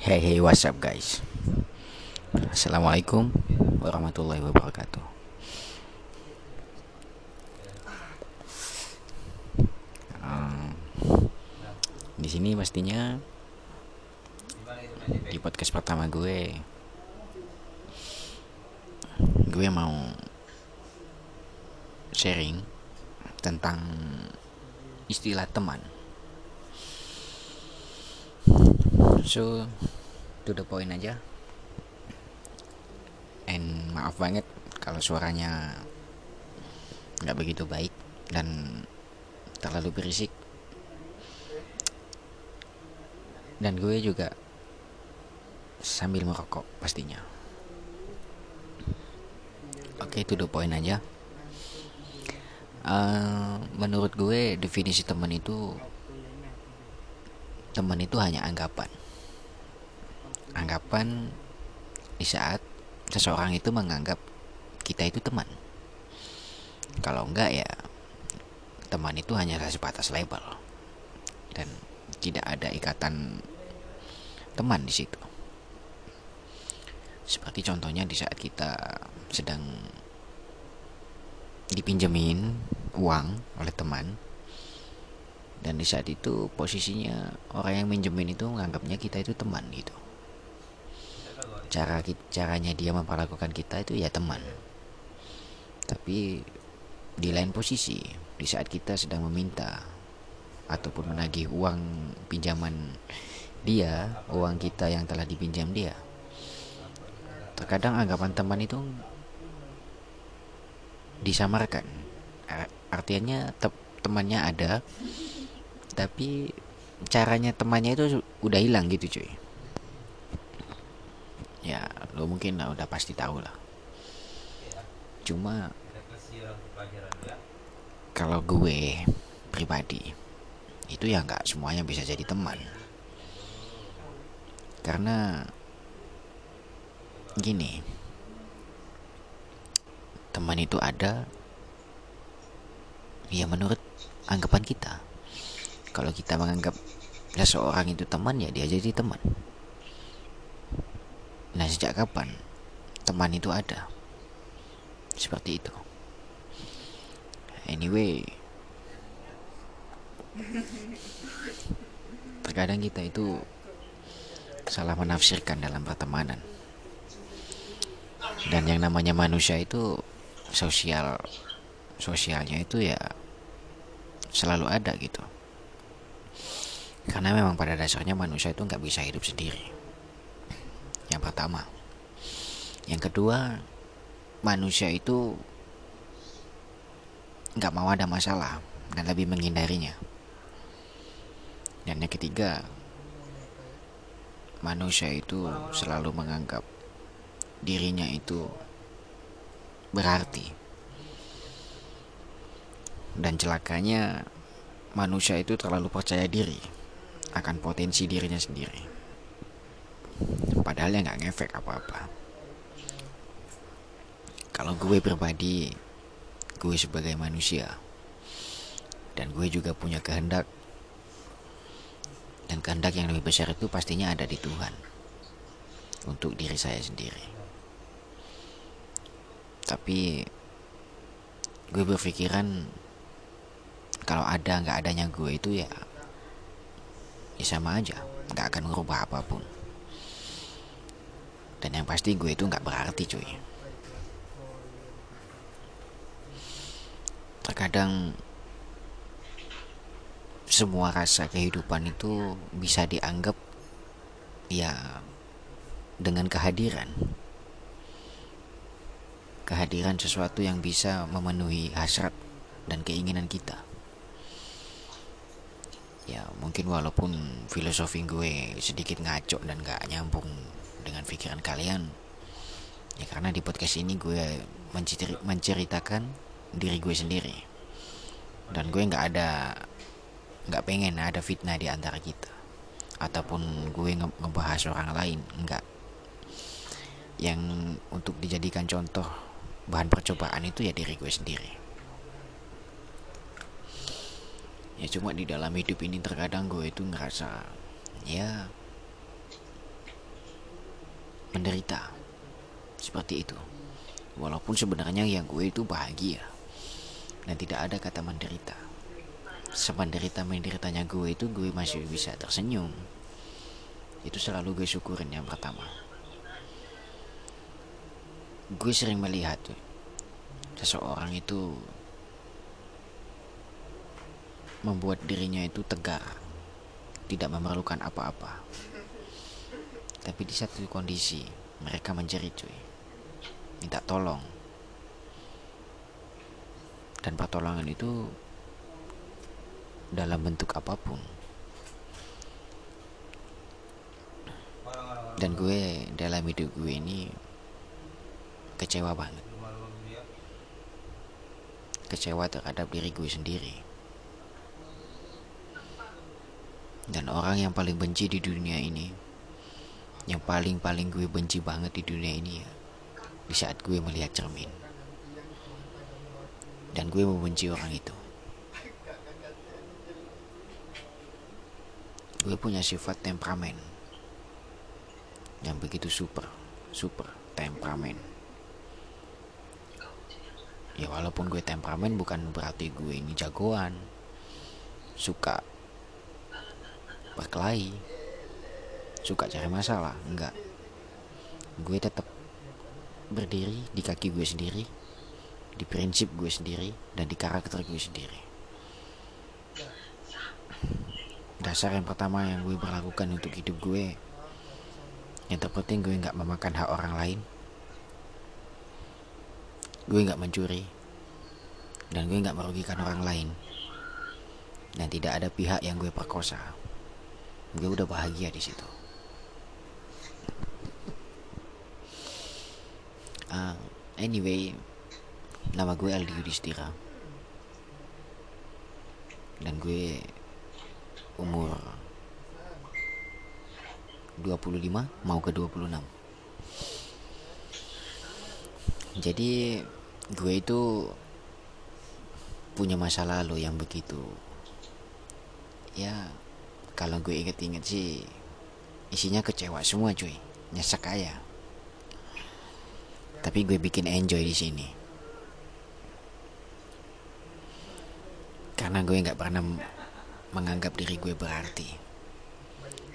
Hey hey what's up guys? Assalamualaikum warahmatullahi wabarakatuh. Um, Di sini pastinya Di podcast pertama gue Gue mau Sharing Tentang Istilah teman So To the point aja. And maaf banget Kalau suaranya nggak begitu baik Dan Terlalu berisik. Dan gue juga Sambil merokok pastinya. Oke okay, to the point aja. Uh, Menurut gue definisi teman itu Teman itu hanya anggapan Anggapan Di saat Seseorang itu menganggap Kita itu teman. Kalau enggak ya Teman itu hanya sebatas label. Dan Tidak ada ikatan Teman di situ. Seperti contohnya di saat kita sedang dipinjemin uang oleh teman dan di saat itu posisinya orang yang minjemin itu menganggapnya kita itu teman gitu cara caranya dia memperlakukan kita itu ya teman. Tapi di lain posisi di saat kita sedang meminta ataupun menagih uang pinjaman dia uang kita yang telah dipinjam dia. Terkadang anggapan teman itu disamarkan. Artinya te temannya ada tapi caranya temannya itu udah hilang gitu cuy ya lo mungkin lah udah pasti tahu lah. Cuma kalau gue pribadi itu ya nggak semuanya bisa jadi teman. Karena gini teman itu ada ya menurut anggapan kita. Kalau kita menganggap seseorang itu teman ya dia jadi teman nah sejak kapan teman itu ada? Seperti itu. Anyway. Terkadang kita itu salah menafsirkan dalam pertemanan. Dan yang namanya manusia itu sosial sosialnya itu ya selalu ada gitu. Karena memang pada dasarnya manusia itu nggak bisa hidup sendiri yang pertama yang kedua manusia itu nggak mau ada masalah dan lebih menghindarinya dan yang ketiga manusia itu selalu menganggap dirinya itu berarti. Dan celakanya manusia itu terlalu percaya diri akan potensi dirinya sendiri. Padahal ya nggak ngefek apa-apa. Kalau gue pribadi, gue sebagai manusia, dan gue juga punya kehendak, dan kehendak yang lebih besar itu pastinya ada di Tuhan untuk diri saya sendiri tapi gue berpikiran kalau ada nggak adanya gue itu ya ya sama aja nggak akan merubah apa pun dan yang pasti gue itu nggak berarti cuy terkadang semua rasa kehidupan itu bisa dianggap ya dengan kehadiran kehadiran sesuatu yang bisa memenuhi hasrat dan keinginan kita. Ya mungkin walaupun filosofi gue sedikit ngaco dan gak nyambung dengan pikiran kalian. Ya karena di podcast ini gue menceritakan diri gue sendiri. Dan gue gak ada Gak pengen ada fitnah di antara kita. Ataupun gue ngebahas orang lain Enggak Yang untuk dijadikan contoh bahan percobaan itu ya diri gue sendiri. Ya cuma di dalam hidup ini terkadang gue itu ngerasa ya menderita. Seperti itu. Walaupun sebenarnya yang gue itu bahagia. Dan tidak ada kata menderita. Semenderita menderitanya gue itu gue masih bisa tersenyum. Itu selalu gue syukurin yang pertama. Gue sering melihat tuh seseorang itu membuat dirinya itu tegar tidak memerlukan apa-apa tapi di satu kondisi mereka menjerit cuy. Minta tolong. Dan pertolongan itu dalam bentuk apa pun. Dan gue dalam hidup gue ini kecewa banget. Kecewa terhadap diri gue sendiri. Dan orang yang paling benci di dunia ini yang paling-paling gue benci banget di dunia ini ya di saat gue melihat cermin. Dan gue membenci orang itu. Gue punya sifat temperamen. Yang begitu super super temperamen. Ya walaupun gue temperamen bukan berarti gue ini jagoan. Suka berkelahi suka cari masalah enggak. Gue tetap berdiri di kaki gue sendiri di prinsip gue sendiri dan di karakter gue sendiri. Dasar yang pertama yang gue berlakukan untuk hidup gue yang terpenting gue nggak memakan hak orang lain. Gue nggak mencuri dan gue nggak merugikan orang lain. Dan tidak ada pihak yang gue perkosa. Gue udah bahagia di situ uh, anyway Nama gue Aldi Yudhistira. Dan gue umur 25 mau ke 26 Jadi gue itu punya masa lalu yang begitu. Ya kalau gue inget-inget sih isinya kecewa semua cuy. Nyesek aja tapi gue bikin enjoy di sini. Karena gue nggak pernah menganggap diri gue berarti.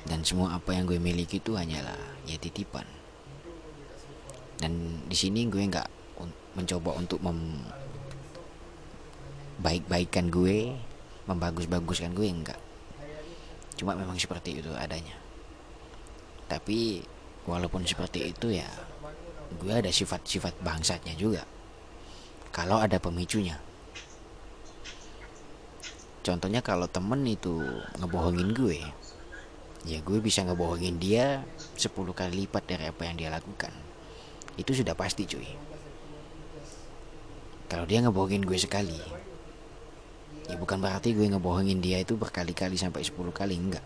Dan semua apa yang gue miliki itu hanyalah ya titipan. Dan di sini gue nggak mencoba untuk mem baik-baikan gue membagus-baguskan gue enggak cuma memang seperti itu adanya. Tapi walaupun seperti itu ya gue ada sifat-sifat bangsatnya juga. Kalau ada pemicunya. Contohnya kalau temen itu ngebohongin gue ya gue bisa ngebohongin dia 10 kali lipat dari apa yang dia lakukan. Itu sudah pasti cuy. Kalau dia ngebohongin gue sekali ya bukan berarti gue ngebohongin dia itu berkali-kali sampai 10 kali enggak.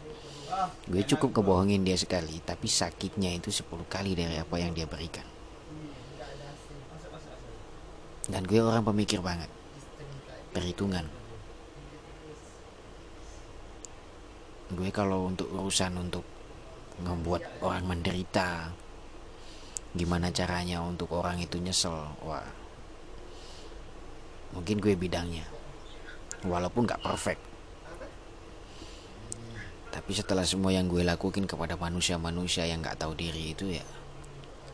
Gue cukup ngebohongin dia sekali tapi sakitnya itu 10 kali dari apa yang dia berikan dan gue orang pemikir banget. Perhitungan. Gue kalau untuk urusan untuk membuat orang menderita gimana caranya untuk orang itu nyesel wah. Mungkin gue bidangnya walaupun gak perfect. Tapi setelah semua yang gue lakuin kepada manusia-manusia yang gak tahu diri itu ya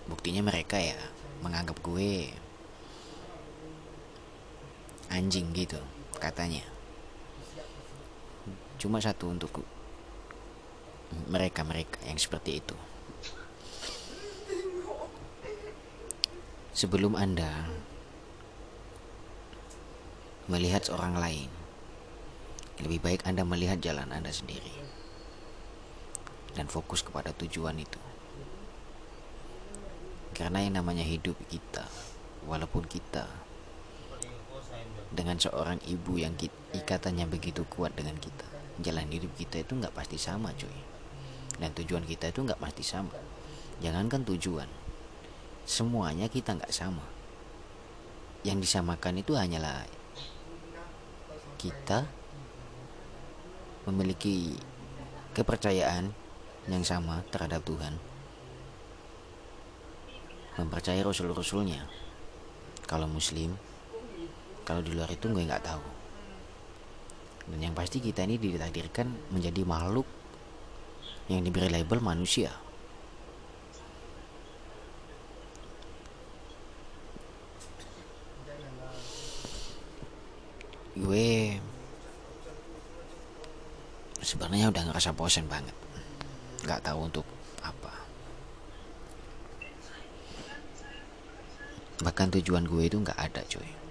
buktinya mereka ya menganggap gue anjing gitu katanya cuma satu untuk mereka-mereka yang seperti itu. Sebelum Anda melihat seorang lain, lebih baik Anda melihat jalan Anda sendiri dan fokus kepada tujuan itu. Karena yang namanya hidup kita, walaupun kita dengan seorang ibu yang ikatannya begitu kuat dengan kita, jalan hidup kita itu nggak pasti sama, cuy. Dan tujuan kita itu nggak pasti sama. Jangankan tujuan. Semuanya kita nggak sama. Yang disamakan itu hanyalah kita memiliki kepercayaan yang sama terhadap Tuhan. Mempercayai rasul-rasulnya. Kalau muslim kalau di luar itu gue nggak tahu. Dan yang pasti kita ini ditakdirkan menjadi makhluk yang diberi label manusia. Gue sebenarnya udah ngerasa bosan banget. Nggak tahu untuk apa. Bahkan tujuan gue itu nggak ada cuy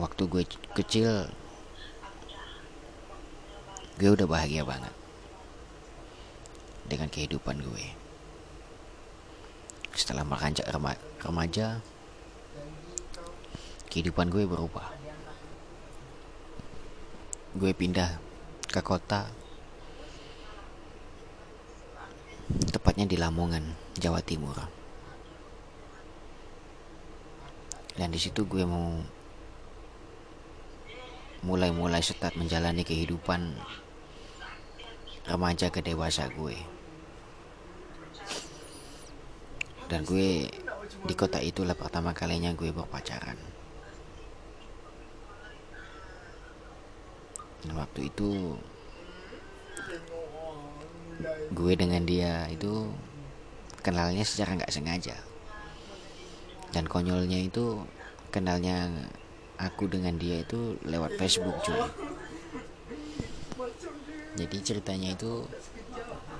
waktu gue kecil gue udah bahagia banget dengan kehidupan gue. Setelah meranjak remaja kehidupan gue berubah. Gue pindah ke kota tepatnya di Lamongan Jawa Timur. Dan di situ gue mau mulai-mulai start menjalani kehidupan remaja ke dewasa gue. Dan gue di kota itulah pertama kalinya gue berpacaran. Dan waktu itu gue dengan dia itu kenalnya secara nggak sengaja. Dan konyolnya itu kenalnya aku dengan dia itu lewat Facebook cuy. Jadi ceritanya itu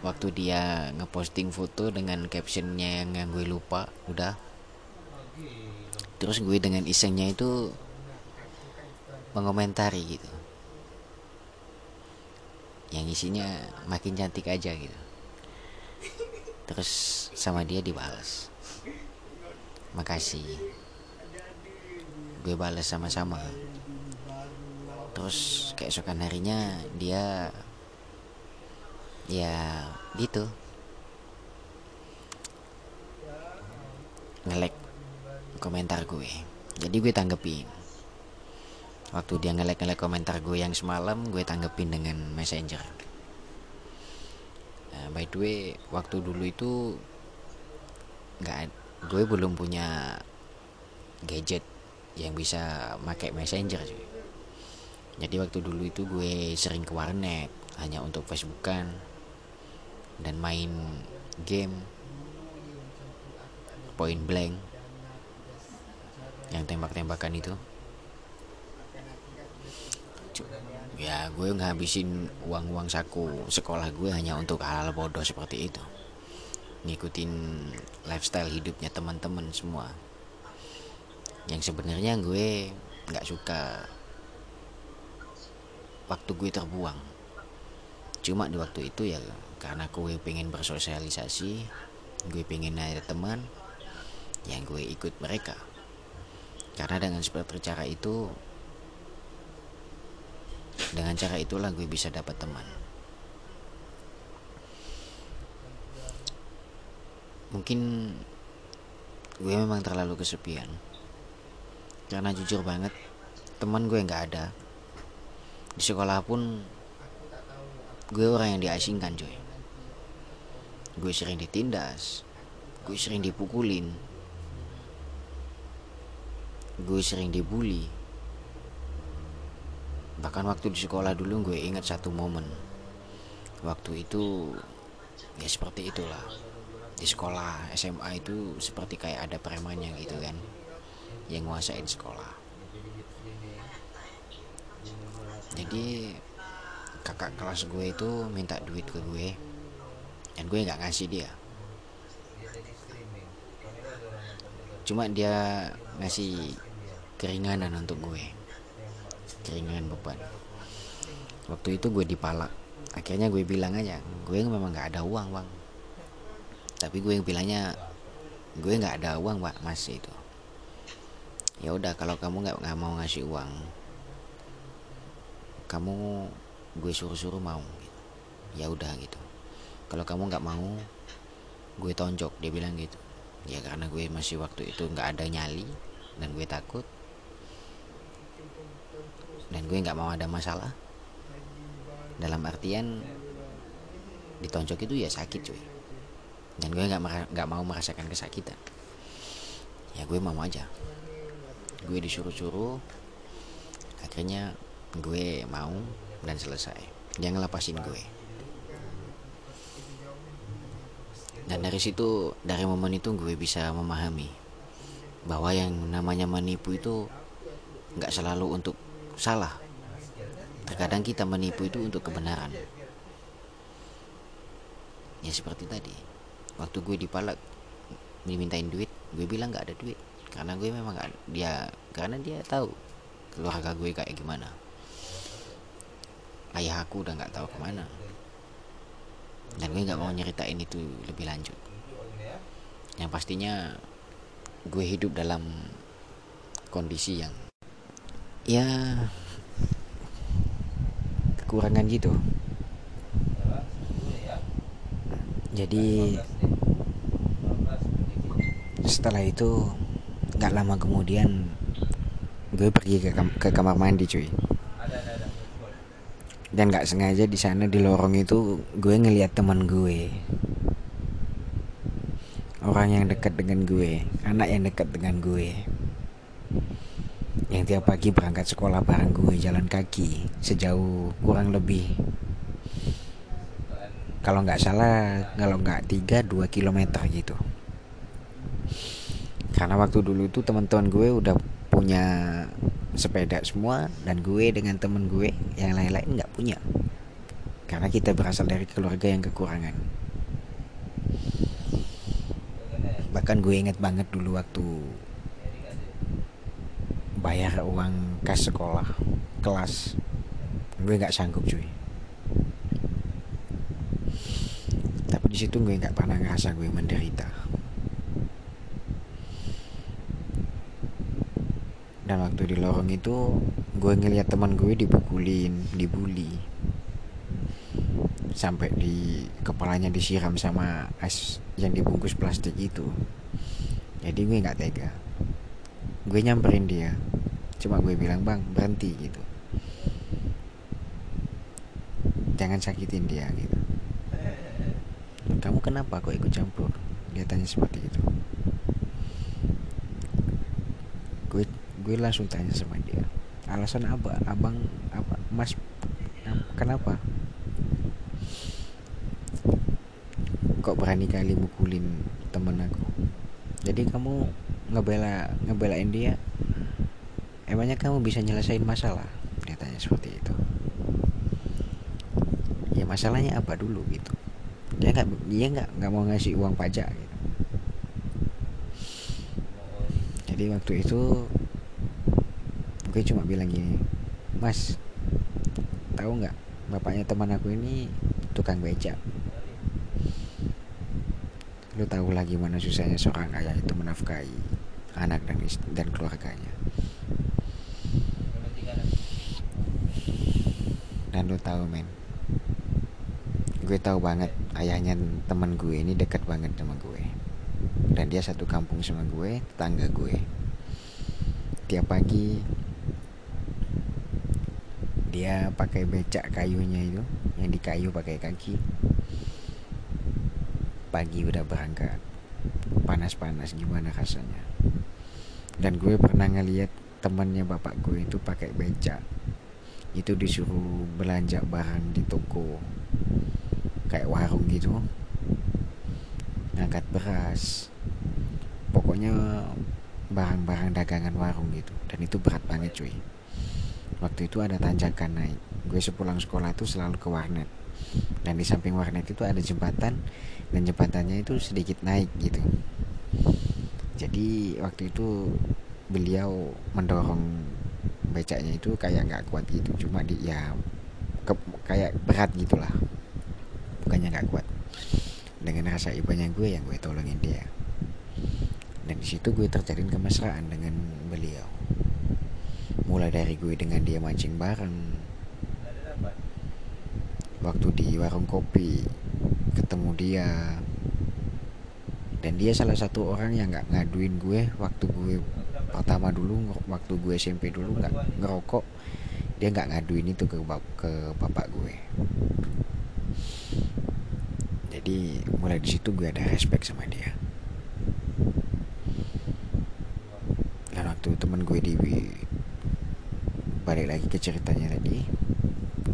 waktu dia ngeposting foto dengan captionnya yang, yang gue lupa udah. Terus gue dengan isengnya itu mengomentari gitu. Yang isinya makin cantik aja gitu. Terus sama dia dibalas. Makasih gue balas sama-sama. Terus keesokan harinya dia ya gitu. Ngelek komentar gue. Jadi gue tanggepin. Waktu dia ngelek-ngelek komentar gue yang semalam gue tanggepin dengan messenger. Nah, by the way waktu dulu itu nggak gue belum punya gadget yang bisa pakai messenger cuy. Jadi waktu dulu itu gue sering ke warnet hanya untuk facebookan dan main game. Point blank. Yang tembak-tembakan itu. Ya gue ngabisin uang-uang saku sekolah gue hanya untuk hal, -hal bodoh seperti itu. Ngikutin lifestyle hidupnya teman-teman semua yang sebenarnya gue nggak suka. Waktu gue terbuang. Cuma di waktu itu ya karena gue pengen bersosialisasi gue pengen ada teman yang gue ikut mereka. Karena dengan seperti cara itu dengan cara itulah gue bisa dapat teman. Mungkin gue memang terlalu kesepian karena jujur banget teman gue nggak ada. Di sekolah pun gue orang yang diasingkan coy gue sering ditindas gue sering dipukulin gue sering dibully. Bahkan waktu di sekolah dulu gue ingat satu momen. Waktu itu ya seperti itulah. Di sekolah SMA itu seperti kayak ada premannya gitu kan yang nguasain sekolah. Jadi kakak kelas gue itu minta duit ke gue dan gue nggak ngasih dia. Cuma dia ngasih keringanan untuk gue keringanan beban. Waktu itu gue dipalak. Akhirnya gue bilang aja gue memang nggak ada uang bang. Tapi gue bilangnya gue nggak ada uang pak masih itu ya udah kalau kamu nggak nggak mau ngasih uang kamu gue suruh-suruh mau gitu. ya udah gitu. Kalau kamu nggak mau gue tonjok dia bilang gitu. Ya karena gue masih waktu itu nggak ada nyali dan gue takut. Dan gue nggak mau ada masalah. Dalam artian ditonjok itu ya sakit cuy. Dan gue nggak nggak mau merasakan kesakitan. Ya gue mau aja gue disuruh-suruh akhirnya gue mau dan selesai. Dia ngelepasin gue. Dan dari situ dari momen itu gue bisa memahami bahwa yang namanya menipu itu nggak selalu untuk salah. Terkadang kita menipu itu untuk kebenaran. Ya seperti tadi waktu gue dipalak dimintain duit gue bilang nggak ada duit karena gue memang gak, dia karena dia tahu keluarga gue kayak gimana. Ayah aku udah nggak tahu ke mana. Dan gue nggak mau nyeritain itu lebih lanjut. Yang pastinya gue hidup dalam kondisi yang ya kekurangan gitu. Jadi setelah itu nggak lama kemudian gue pergi ke, kam ke kamar mandi cuy. Dan nggak sengaja di sana di lorong itu gue ngeliat teman gue. Orang yang dekat dengan gue anak yang dekat dengan gue. Yang tiap pagi berangkat sekolah bareng gue jalan kaki sejauh kurang lebih. Kalau nggak salah kalau nggak tiga dua kilometer gitu karena waktu dulu itu teman-teman gue udah punya sepeda semua dan gue dengan temen gue yang lain-lain nggak punya. Karena kita berasal dari keluarga yang kekurangan. Bahkan gue inget banget dulu waktu bayar uang kas sekolah kelas. Gue nggak sanggup cuy. Tapi di situ gue nggak pernah ngerasa gue menderita dan waktu di lorong itu gue ngeliat teman gue dipukulin dibully. Sampai di kepalanya disiram sama es yang dibungkus plastik itu. Jadi gue nggak tega. Gue nyamperin dia. Cuma gue bilang bang berhenti gitu. Jangan sakitin dia gitu. Kamu kenapa kok ikut campur? Dia tanya seperti itu gue langsung tanya sama dia alasan apa? Abang apa? Mas kenapa? Kok berani kali mukulin temen aku? Jadi kamu ngebela ngebelain dia? Emangnya kamu bisa nyelesain masalah? Dia tanya seperti itu. Ya masalahnya apa dulu? gitu. Dia nggak dia nggak nggak mau ngasih uang pajak gitu. Jadi waktu itu gue cuma bilang gini mas tahu nggak bapaknya teman aku ini tukang becak? Lu tahu lagi mana susahnya seorang ayah itu menafkahi anak dan dan keluarganya. Dan lu tahu men gue tahu banget ayahnya teman gue ini dekat banget sama gue. Dan dia satu kampung sama gue tetangga gue. Tiap pagi dia pakai becak kayunya itu yang dikayu pakai kaki. Pagi udah berangkat panas-panas gimana rasanya? Dan gue pernah ngeliat temannya bapak gue itu pakai beca itu disuruh belanja barang di toko kayak warung gitu. Ngangkat beras. Pokoknya barang-barang dagangan warung gitu. Dan itu berat banget cuy waktu itu ada tanjakan naik. Gue sepulang sekolah tuh selalu ke warnet. Dan di samping warnet itu ada jembatan dan jembatannya itu sedikit naik gitu. Jadi waktu itu beliau mendorong becaknya itu kayak nggak kuat gitu. Cuma di ya ke, kayak berat gitulah. Bukannya nggak kuat. Dengan rasa ibanya gue yang gue tolongin dia. Dan di situ gue terjalin kemesraan dengan mulai dari gue dengan dia mancing bareng. Waktu di warung kopi ketemu dia. Dan dia salah satu orang yang nggak ngaduin gue waktu gue pertama dulu waktu gue SMP dulu nggak ngerokok. Dia nggak ngaduin itu ke bap ke bapak gue. Jadi mulai di situ gue ada respect sama dia. Dan waktu temen gue di balik lagi ke ceritanya tadi.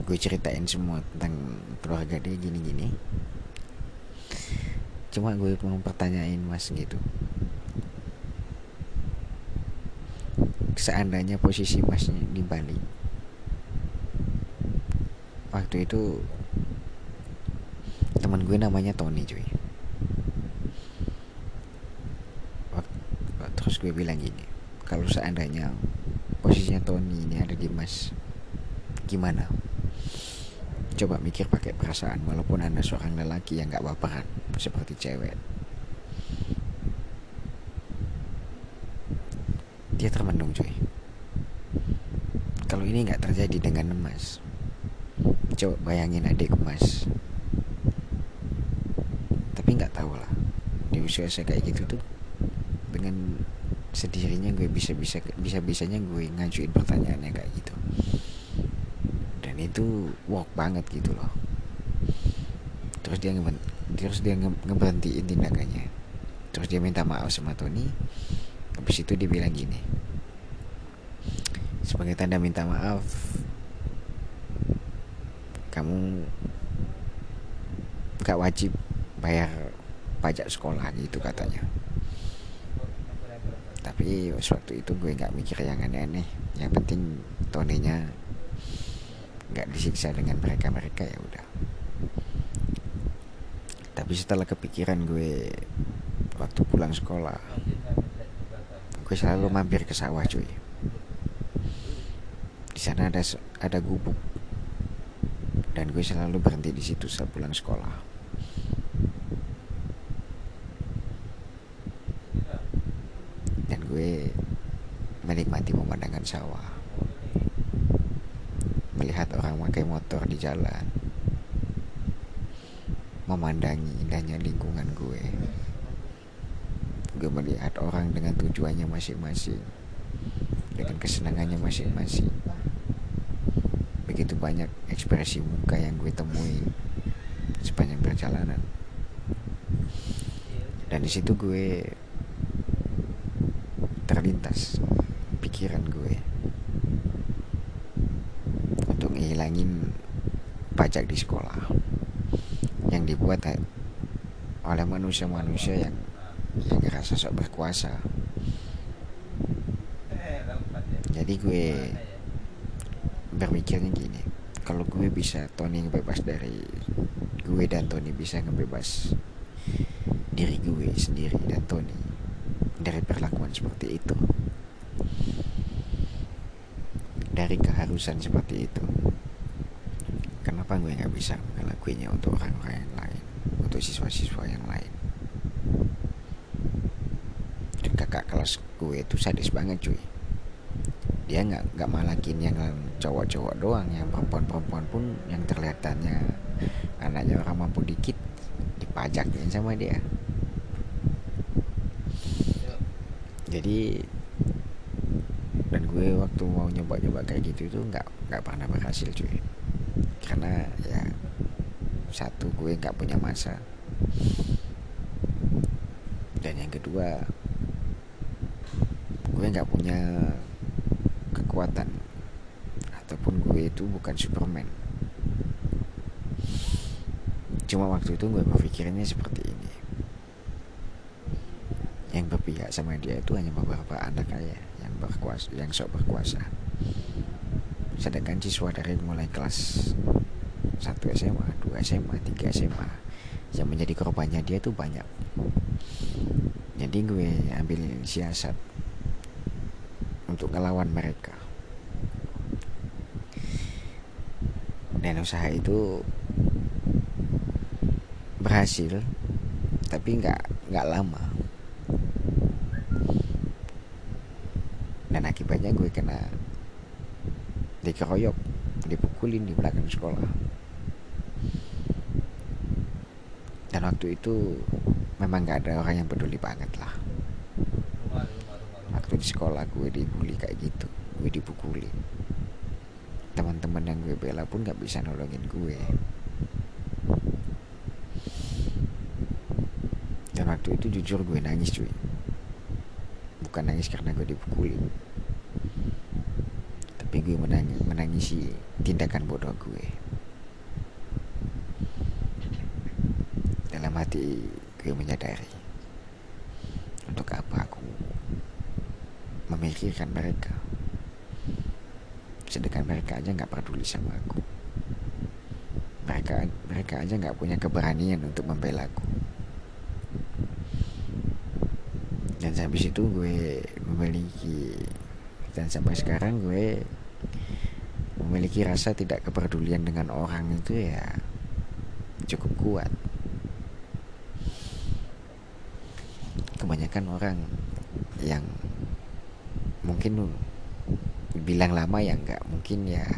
Gue ceritain semua tentang keluarga dia gini-gini. Cuma gue mau pertanyain mas gitu. Seandainya posisi masnya di Bali waktu itu teman gue namanya Tony cuy. Terus gue bilang gini kalau seandainya posisinya Tony ini ada di Mas gimana? Coba mikir pakai perasaan walaupun anda seorang lelaki yang gak baperan seperti cewek. Dia termenung cuy. Kalau ini nggak terjadi dengan emas coba bayangin adik emas. Tapi nggak tahu lah di usia saya kayak gitu tuh dengan sendirinya gue bisa bisa bisa bisanya gue ngajuin pertanyaannya kayak gitu. Dan itu work banget gitu loh. Terus dia terus dia nge ngeberhentiin tindakannya. Terus dia minta maaf sama Tony. Habis itu dia bilang gini sebagai tanda minta maaf kamu gak wajib bayar pajak sekolah gitu katanya tapi waktu itu gue nggak mikir yang aneh-aneh. Yang penting tonenya nggak disiksa dengan mereka mereka ya udah. Tapi setelah kepikiran gue waktu pulang sekolah gue selalu mampir ke sawah cuy. Di sana ada ada gubuk. Dan gue selalu berhenti di situ saat pulang sekolah dan gue menikmati sawah melihat orang pakai motor di jalan. Memandangi indahnya lingkungan gue. Gue melihat orang dengan tujuannya masing-masing. Dengan kesenangannya masing-masing. Begitu banyak ekspresi muka yang gue temui sepanjang perjalanan. Dan di situ gue terlintas pikiran gue untuk ngilangin pajak di sekolah. Yang dibuat oleh manusia-manusia yang yang ngerasa sok berkuasa. Jadi gue berpikirnya gini kalau gue bisa Tony ngebebas dari gue dan Tony bisa ngebebas diri gue sendiri dan Tony dari perlakuan seperti itu. Dari keharusan seperti itu gue nggak bisa ngelakuinnya untuk orang-orang lain untuk siswa-siswa yang lain. Kakak kelas gue itu sadis banget cuy. Dia nggak nggak malakin yang cowok-cowok doang yang perempuan-perempuan pun yang terlihatannya anaknya orang mampu dikit dipajakin sama dia. Jadi dan gue waktu mau nyoba-nyoba kayak gitu itu nggak nggak pernah berhasil cuy karena ya satu gue nggak punya masa. Dan yang kedua gue nggak punya kekuatan. Ataupun gue itu bukan Superman. Cuma waktu itu gue berpikirnya seperti ini. Yang berpihak sama dia itu hanya beberapa anak kaya yang berkuasa yang sok berkuasa sedangkan siswa dari mulai kelas 1 SMA, 2 SMA, 3 SMA yang menjadi korbannya dia itu banyak. Jadi gue ambil siasat untuk ngelawan mereka. Dan usaha itu berhasil tapi nggak nggak lama. Dan akibatnya gue kena dikeroyok dipukulin di belakang sekolah. Dan waktu itu memang nggak ada orang yang peduli banget lah. Waktu di sekolah gue dibully kayak gitu gue dipukulin. Teman-teman yang gue bela pun nggak bisa nolongin gue. Dan waktu itu jujur gue nangis cuy. Bukan nangis karena gue dipukuli tapi gue menangis, menangisi tindakan bodoh gue. Dalam hati gue menyadari untuk apa aku memikirkan mereka. Sedangkan mereka aja nggak peduli sama aku. Mereka mereka aja nggak punya keberanian untuk membela aku. Dan habis itu gue memiliki dan sampai sekarang gue memiliki rasa tidak kepedulian dengan orang itu ya cukup kuat. Kebanyakan orang yang mungkin bilang lama ya nggak mungkin ya.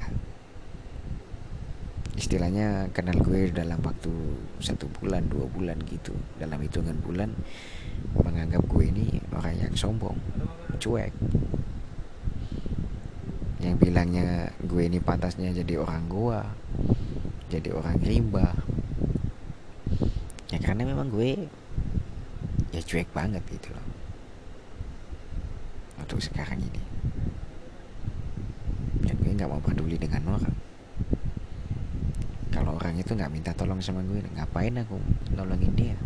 Istilahnya kenal gue dalam waktu satu bulan dua bulan gitu. Dalam hitungan bulan menganggap gue ini orang yang sombong cuek yang bilangnya gue ini pantasnya jadi orang gua jadi orang rimba ya karena memang gue ya cuek banget gitu loh. Untuk sekarang ini. Ya gue nggak mau peduli dengan orang. Kalau orang itu nggak minta tolong sama gue ngapain aku nolongin dia?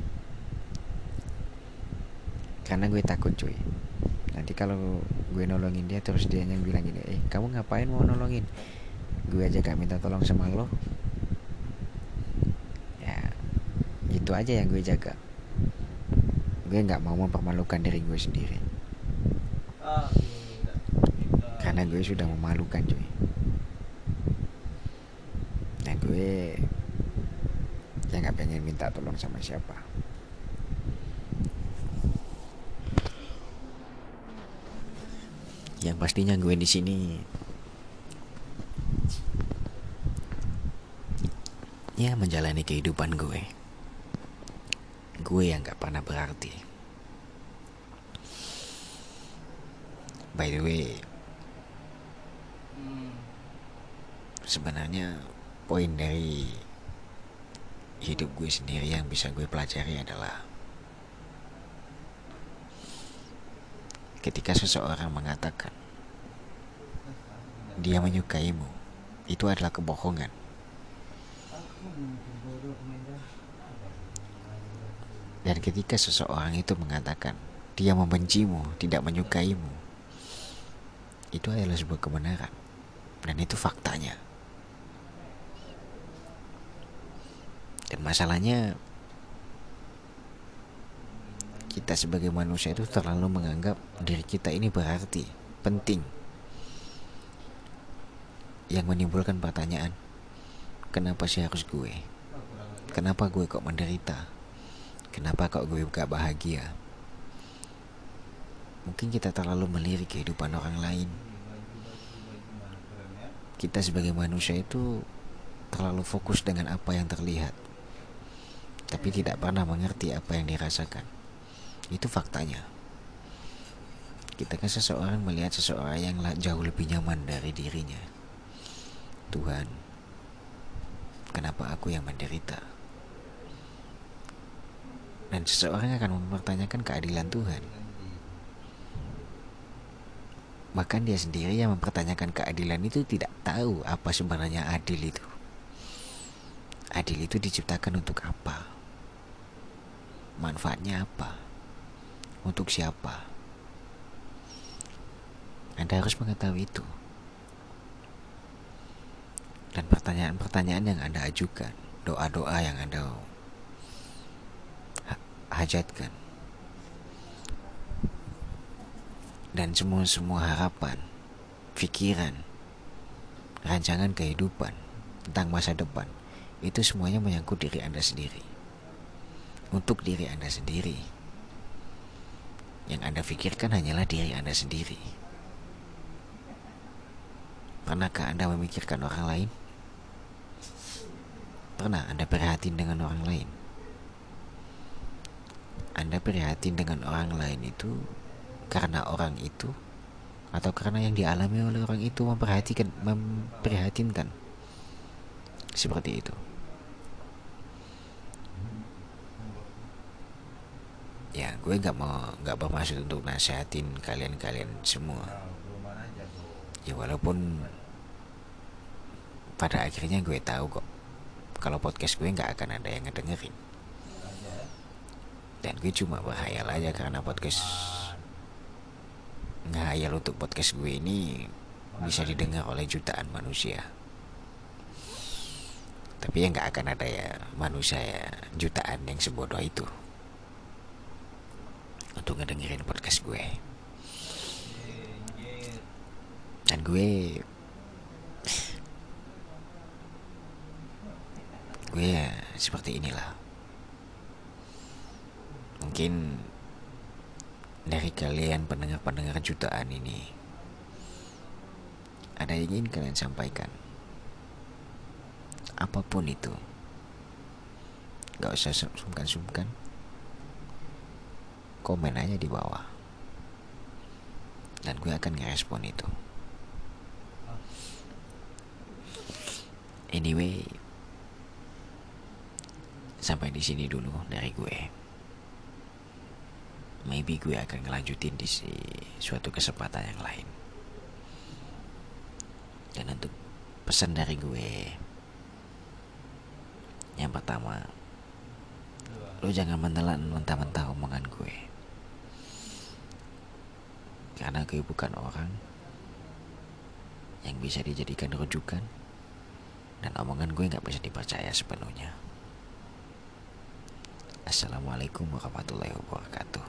Karena gue takut cuy. Nanti kalau gue nolongin dia terus dia yang bilang gini eh kamu ngapain mau nolongin? Gue aja gak minta tolong sama lo. Ya itu aja yang gue jaga. Gue nggak mau mempermalukan diri gue sendiri. Karena gue sudah memalukan cuy. Gue ya nggak pengen minta tolong sama siapa yang pastinya gue di sini. Ya menjalani kehidupan gue. Gue yang gak pernah berarti. By the way sebenarnya poin dari hidup gue sendiri yang bisa gue pelajari adalah ketika seseorang mengatakan dia menyukaimu, itu adalah kebohongan. Dan ketika seseorang itu mengatakan dia membencimu, tidak menyukaimu, itu adalah sebuah kebenaran. Dan itu faktanya. Dan masalahnya kita sebagai manusia itu terlalu menganggap diri kita ini berarti, penting. Yang menimbulkan pertanyaan, kenapa sih harus gue? Kenapa gue kok menderita? Kenapa kok gue gak bahagia? Mungkin kita terlalu melirik kehidupan orang lain. Kita sebagai manusia itu terlalu fokus dengan apa yang terlihat tapi tidak pernah mengerti apa yang dirasakan. Itu faktanya. Kita kan seseorang melihat seseorang yang jauh lebih nyaman dari dirinya. Tuhan, kenapa aku yang menderita? Dan seseorang akan mempertanyakan keadilan Tuhan. Bahkan dia sendiri yang mempertanyakan keadilan itu tidak tahu apa sebenarnya adil itu. Adil itu diciptakan untuk apa? Manfaatnya apa? Untuk siapa? Anda harus mengetahui itu. Dan pertanyaan-pertanyaan yang Anda ajukan, doa-doa yang Anda hajatkan, dan semua-semua harapan, pikiran, rancangan kehidupan tentang masa depan, itu semuanya menyangkut diri Anda sendiri untuk diri Anda sendiri. Yang Anda pikirkan hanyalah diri Anda sendiri. Pernahkah Anda memikirkan orang lain? Pernah Anda prihatin dengan orang lain? Anda prihatin dengan orang lain itu karena orang itu? Atau karena yang dialami oleh orang itu memperhatikan memprihatinkan? Seperti itu. Ya gue nggak mau nggak bermaksud untuk nasihatin kalian-kalian semua. Ya walaupun pada akhirnya gue tahu kok kalau podcast gue nggak akan ada yang ngedengerin. Dan gue cuma berhayal aja karena podcast ngehayal untuk podcast gue ini bisa didengar oleh jutaan manusia. Tapi ya nggak akan ada ya manusia ya jutaan yang sebodoh itu untuk ngedengerin podcast gue. Dan gue gue ya seperti inilah. Mungkin dari kalian pendengar-pendengar jutaan ini ada yang ingin kalian sampaikan? Apa pun itu. Gak usah sungkan-sungkan. Komen aja di bawah. Dan gue akan ngerespon itu. Anyway sampai di sini dulu dari gue. Maybe gue akan ngelanjutin di suatu kesempatan yang lain. Dan untuk pesan dari gue yang pertama lo jangan menelan mentah-mentah omongan gue. Karena gue bukan orang yang bisa dijadikan rujukan dan omongan gue nggak bisa dipercaya sepenuhnya. Assalamualaikum warahmatullahi wabarakatuh.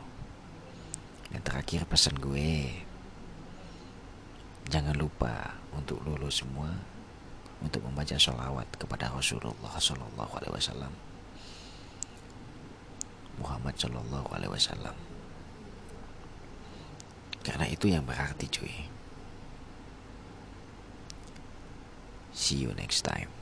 Dan terakhir pesan gue, jangan lupa untuk lulus semua untuk membaca sholawat kepada Rasulullah Shallallahu Alaihi Wasallam. Muhammad Shallallahu Alaihi Wasallam. Karena itu yang berarti cuy. See you next time.